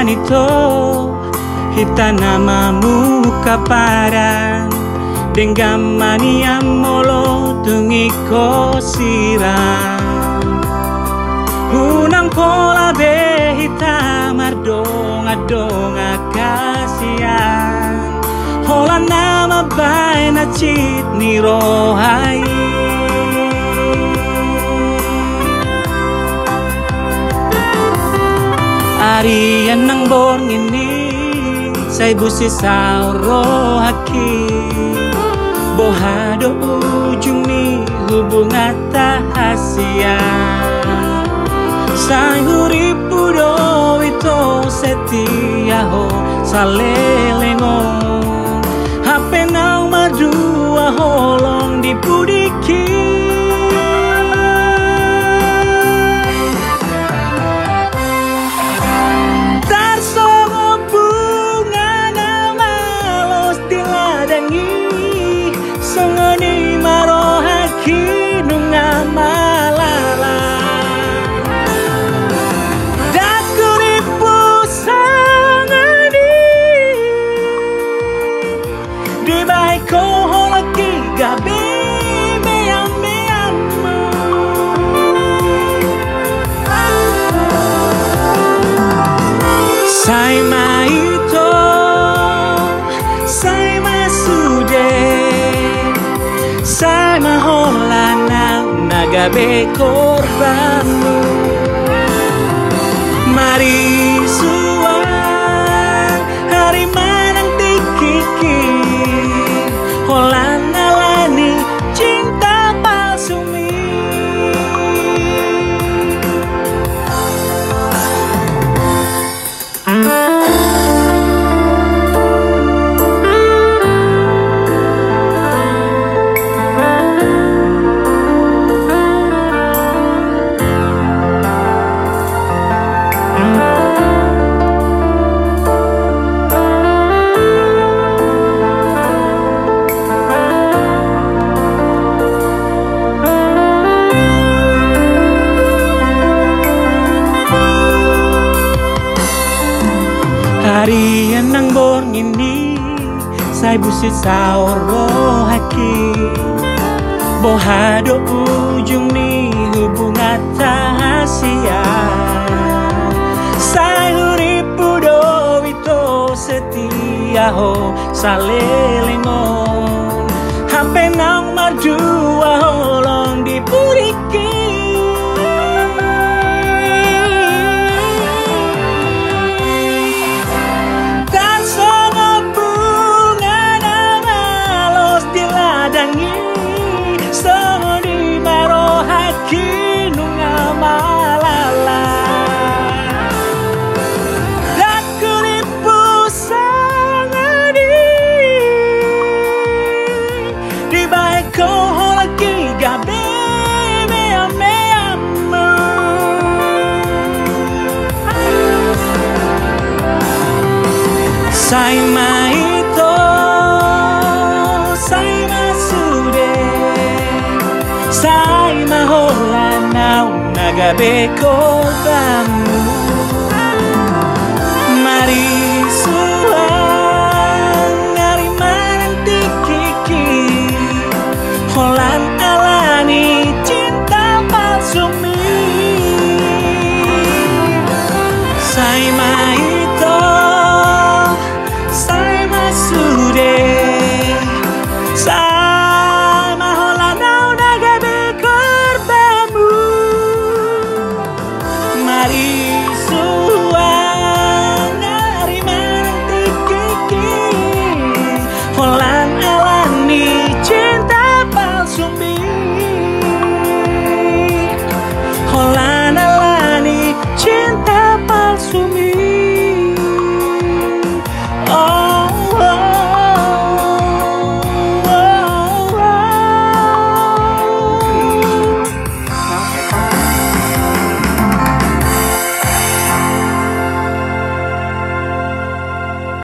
manito Hita namamu kaparan Dengan mania molo tungi kosiran Unang pola be hita mardonga donga kasian Hola nama bay na chit ni Arian ng born ini Say busi sauro haki. Bohado ujung ni hubungan tahasia Say huripu do ito setia ho Salelengo 幸いと幸いすで幸いほらな長べ korbanmu Mari semua Harian ng born ini Say busit sauro haki Bohado ujung ni hubungan tahasia Say huripu do ito setia ho Salelengo Hampe nang madua sai mai to sai ma sude sai ma hola na naga be ko mari suang ngari manti kiki holan alani cinta palsu mi. Sai mai